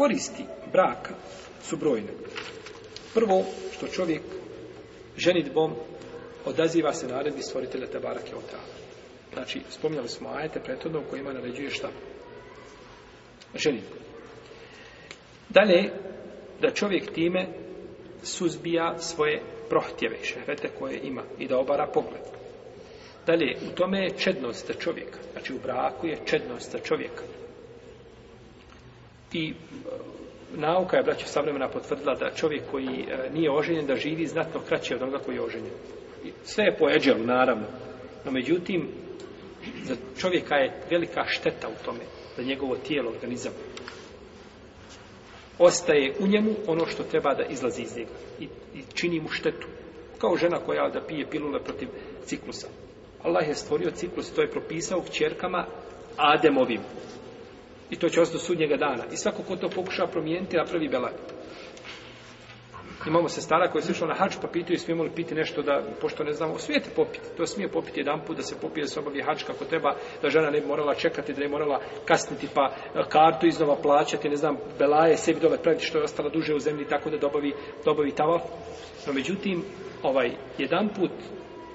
koristi braka su brojne. Prvo što čovjek ženitbom odaziva se naredbi stvoritelja Tabarake Ota. Znači, spominjali smo ajete pretodno u kojima naređuje šta? Ženitbom. Dalje, da čovjek time suzbija svoje prohtjeve i šehvete koje ima i da obara pogled. Dalje, u tome je čednost za čovjeka. Znači, u braku je čednost za čovjeka i e, nauka je, braću, savremena potvrdila da čovjek koji e, nije oženjen, da živi znatno kraće od onoga koji je oženjen. Sve je poeđel, naravno. No, međutim, za čovjeka je velika šteta u tome, za njegovo tijelo, organizam. Ostaje u njemu ono što treba da izlazi iz njega i, i čini mu štetu. Kao žena koja da pije pilule protiv ciklusa. Allah je stvorio ciklus i to je propisao k čerkama Ademovim. I to će ostati do sudnjega dana. I svako ko to pokuša promijeniti, napravi belaj. Imamo se stara koji su išli na hač, pa pitaju smijemo li piti nešto da, pošto ne znamo, svijete popiti. To smije popiti jedan put, da se popije s obavi hač kako treba, da žena ne bi morala čekati, da ne morala kasniti, pa e, kartu iznova plaćati, ne znam, belaje sebi dole praviti što je ostala duže u zemlji, tako da dobavi, dobavi tava. No, međutim, ovaj, jedan put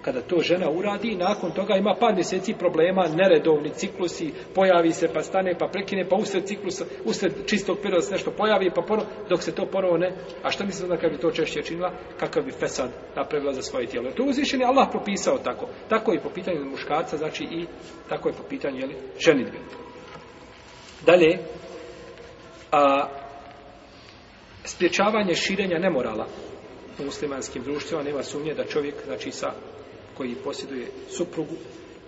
kada to žena uradi, nakon toga ima par mjeseci problema, neredovni ciklusi, pojavi se, pa stane, pa prekine, pa usred ciklusa, usred čistog perioda se nešto pojavi, pa ponov, dok se to ponovo ne, a šta mislim da kada bi to češće činila, kakav bi fesad napravila za svoje tijelo. To uzvišen je Allah propisao tako. Tako i po pitanju muškarca, znači i tako je po pitanju jeli, ženitbe. Dalje, a, spriječavanje širenja nemorala u muslimanskim društvima nema sumnje da čovjek znači sa koji posjeduje suprugu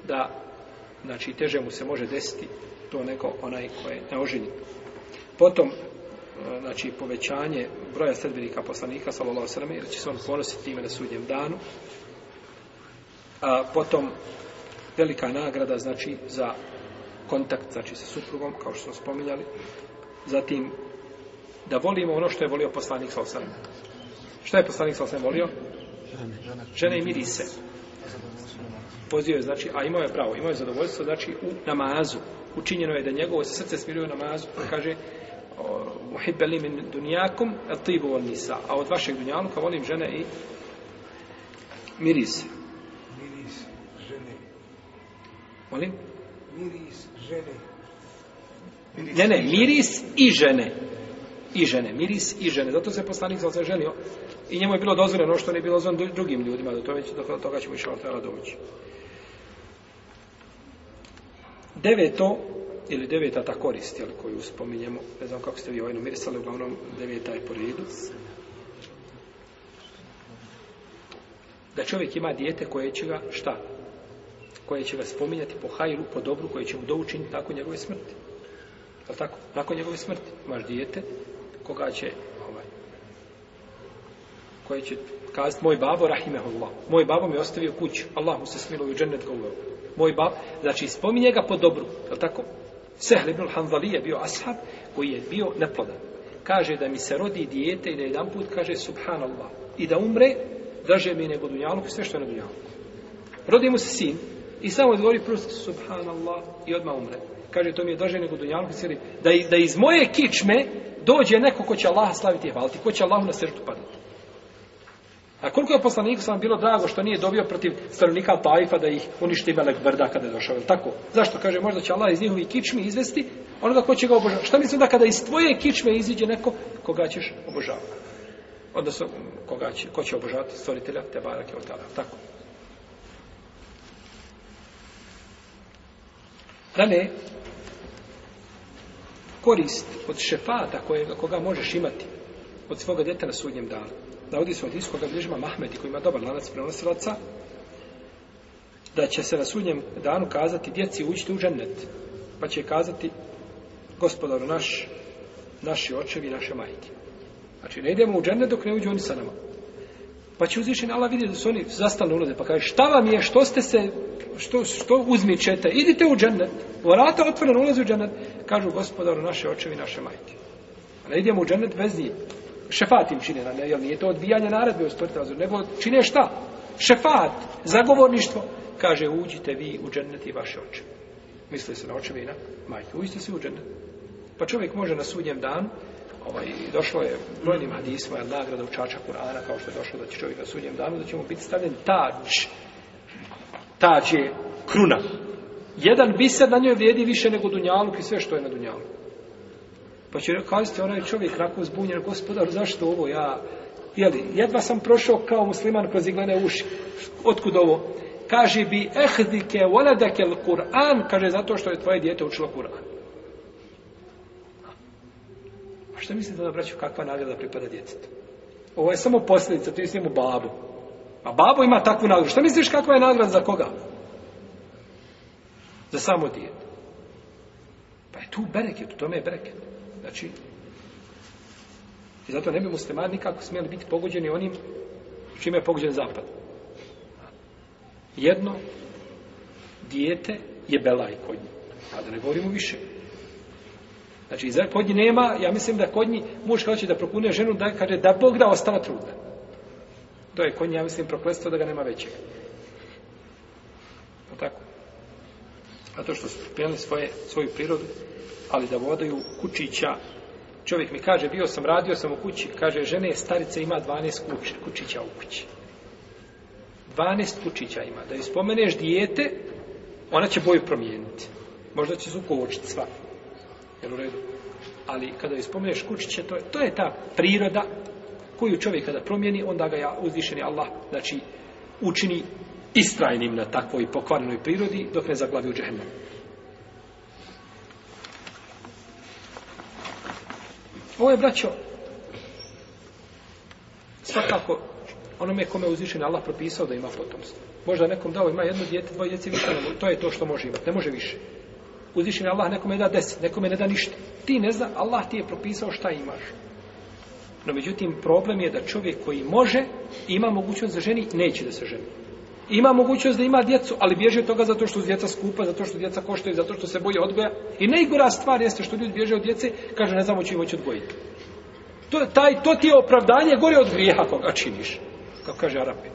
da znači teže mu se može desiti to neko onaj koje je neoženjen. Potom e, znači povećanje broja sredbenika poslanika sallallahu alejhi ve jer će se on ponositi time na sudnjem danu. A potom velika nagrada znači za kontakt znači sa suprugom kao što smo spominjali. Zatim da volimo ono što je volio poslanik sallallahu alejhi ve Šta je poslanik sallallahu alejhi ve volio? Žene i mirise pozio je, znači, a imao je pravo, imao je zadovoljstvo, znači, u namazu. Učinjeno je da njegovo se srce smiruje u namazu, pa kaže, muhibbe li min dunijakum, atibu on nisa, a od vašeg dunjanuka volim žene i miris. Miris žene. Molim? Miris žene. Miris ne, ne, miris i žene. I žene, miris i žene. Zato se poslanik za ženio. I njemu je bilo dozvoljeno ono što ne bilo dozvoljeno drugim ljudima. Do, to već, do toga ćemo išao tela doći deveto ili deveta ta korist jel, koju spominjemo, ne znam kako ste vi ovaj numirisali, uglavnom deveta je po redu. Da čovjek ima dijete koje će ga, šta? Koje će ga spominjati po hajru, po dobru, koje će mu doučiniti nakon njegove smrti. Je tako? Nakon njegove smrti imaš dijete koga će, ovaj, koje će kazati moj babo, rahimehullah, moj babo mi ostavio kuću, Allah mu se smilo i džennet ga uveo moj bab, znači spominje ga po dobru, je li tako? Sehl ibn al-Hanzali je bio ashab koji je bio neplodan. Kaže da mi se rodi dijete i da jedan put kaže subhanallah i da umre, draže mi nego dunjalog i sve što je na dunjalog. Rodi mu se sin i samo odgovori prosto subhanallah i odmah umre. Kaže to mi je draže nego dunjalog da, da iz moje kičme dođe neko ko će Allaha slaviti i hvaliti, ko će Allahu na srtu padati. A koliko je poslaniku sam bilo drago što nije dobio protiv stanovnika Taifa da ih uništi Melek Brda kada je došao, tako? Zašto kaže, možda će Allah iz njihovi kičmi izvesti onoga ko će ga obožavati? Šta mislim da kada iz tvoje kičme iziđe neko koga ćeš obožavati? Odnosno, koga će, ko će obožavati stvoritelja te barake od tada, tako? Rane, korist od šefata kojega, koga možeš imati, od svoga djeta na sudnjem danu. Navodi se od iskoga bližima Mahmedi koji ima dobar lanac prenosilaca da će se na sudnjem danu kazati djeci uđite u džennet pa će kazati gospodaru naš, naši očevi i naše majke. Znači ne idemo u džennet dok ne uđu oni sa nama. Pa će uzvišen Allah vidjeti da su oni zastali ulaze pa kaže šta vam je, što ste se što, što uzmičete, idite u džennet vrata otvoren ulaze u džennet kažu gospodaru naše očevi i naše majke. A pa ne idemo u džennet bez njih šefat im čine, ne, jel nije to odbijanje naredbe u stvrta, nego čine šta? Šefat, zagovorništvo. Kaže, uđite vi u dženneti vaše oče. Misli se na oče vina, majke, uđite se u dženneti. Pa čovjek može na sudnjem dan, ovaj, došlo je brojnim hadisma, je nagrada u čača Kur'ana, kao što je došlo da će čovjek na sudnjem danu, da će mu biti stavljen tač. Tač je kruna. Jedan biser na njoj vrijedi više nego dunjaluk i sve što je na dunjaluku. Pa će kazati onaj čovjek nakon zbunjen, gospodar, zašto ovo ja, jeli, jedva sam prošao kao musliman kroz iglene uši. Otkud ovo? Kaže bi ehdike voledake l'Kur'an, kaže zato što je tvoje dijete učilo Kur'an. A što mislite da braću kakva nagrada pripada djecetu? Ovo je samo posljedica, ti mislim u babu. A babo ima takvu nagradu. Što misliš kakva je nagrada za koga? Za samo dijete. Pa je tu bereket, u tome je bereket. Znači, i zato ne bi muslimani nikako smjeli biti pogođeni onim čime je pogođen zapad. Jedno, dijete je belaj kod njih. A da ne govorimo više. Znači, za kod njih nema, ja mislim da kod njih muž hoće da prokune ženu, da kaže da Bog da ostala trudna. To je kod njih, ja mislim, proklestvo da ga nema većeg. zato što su promijenili svoje, svoju prirodu, ali da vodaju kućića. Čovjek mi kaže, bio sam, radio sam u kući, kaže, žene, starica ima 12 kući, kućića u kući. 12 kućića ima. Da ispomeneš dijete, ona će boju promijeniti. Možda će zuku uočiti sva. Jel u redu? Ali kada ispomeneš kućiće, to je, to je ta priroda koju čovjek kada promijeni, onda ga ja uzvišeni Allah, znači, učini istrajnim na takvoj pokvarnoj prirodi dok ne zaglavi u džehennem. Ovo je, braćo, svakako onome kome je uzvišen Allah propisao da ima potomstvo. Možda nekom dao ima jedno djete, dvoje djece, više, ne to je to što može imati, ne može više. Uzvišen Allah nekome da deset, nekome ne da ništa. Ti ne zna, Allah ti je propisao šta imaš. No, međutim, problem je da čovjek koji može, ima mogućnost za ženi, neće da se ženi ima mogućnost da ima djecu, ali bježe od toga zato što djeca skupa, zato što djeca koštaju, zato što se boje odgoja. I najgora stvar jeste što ljudi bježe od djece, kaže ne znamo čim hoće odgojiti. To, taj, to ti je opravdanje gore od grijeha koga činiš, kako kaže Arapin.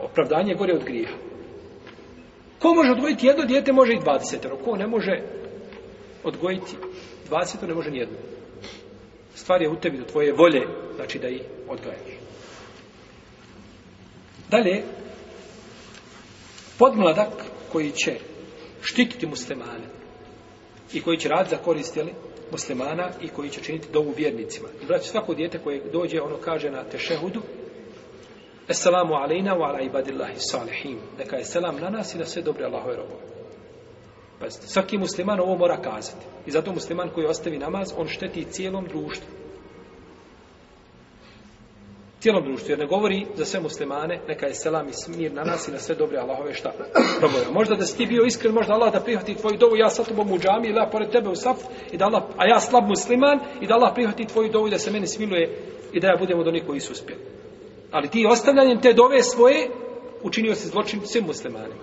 Opravdanje gore od grijeha. Ko može odgojiti jedno djete, može i dvacetero. Ko ne može odgojiti dvacetero, ne može nijedno. Stvar je u tebi, do tvoje volje, znači da ih odgajaš. Dalje, podmladak koji će štititi muslimane i koji će rad za koristili muslimana i koji će činiti dovu vjernicima. I braći, svako dijete koje dođe, ono kaže na tešehudu, Esselamu alejna wa ala ibadillahi salihim. Neka je selam na nas i na sve dobre Allahove robove. Pazite, svaki musliman ovo mora kazati. I zato musliman koji ostavi namaz, on šteti cijelom društvu cijelom društvu, jer ne govori za sve muslimane, neka je selam i mir na nas i na sve dobre Allahove šta probaju. Možda da si ti bio iskren, možda Allah da prihvati tvoju dovu, ja sa tobom u džami ili ja pored tebe u saf, i da Allah, a ja slab musliman i da Allah prihvati tvoju dovu i da se meni smiluje i da ja budem od onih koji su uspjeli. Ali ti ostavljanjem te dove svoje učinio se zločin svim muslimanima.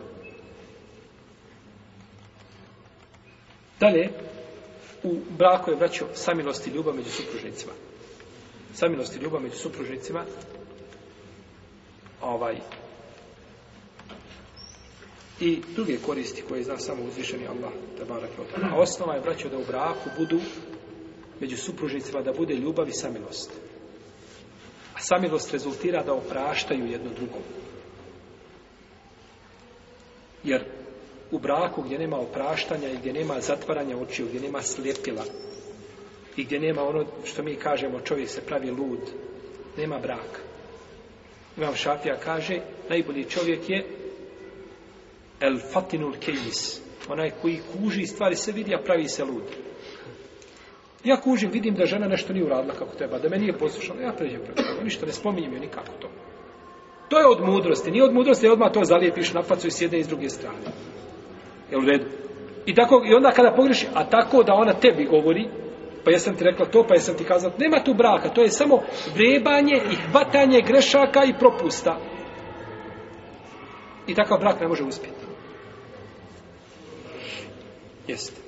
Dalje, u braku je vraćao samilost i ljubav među supružnicima samilost i ljubav među supružnicima ovaj i druge koristi koje zna samo uzvišeni Allah tabarak i otak. A osnova je braćo da u braku budu među supružnicima da bude ljubav i samilost. A samilost rezultira da opraštaju jedno drugom. Jer u braku gdje nema opraštanja i gdje nema zatvaranja očiju, gdje nema slijepila, i gdje nema ono što mi kažemo čovjek se pravi lud nema brak imam šafija kaže najbolji čovjek je el fatinul kejis onaj koji kuži i stvari se vidi a pravi se lud ja kužim vidim da žena nešto nije uradila kako treba da me nije poslušala ja pređem preko toga ništa ne spominjem joj nikako to to je od mudrosti nije od mudrosti odmah to zalijepiš na facu i sjede iz druge strane jel u redu I, tako, I onda kada pogreši, a tako da ona tebi govori, pa jesam ti rekla to, pa jesam ti kazala, nema tu braka, to je samo vrebanje i hvatanje grešaka i propusta. I takav brak ne može uspjeti. Jeste.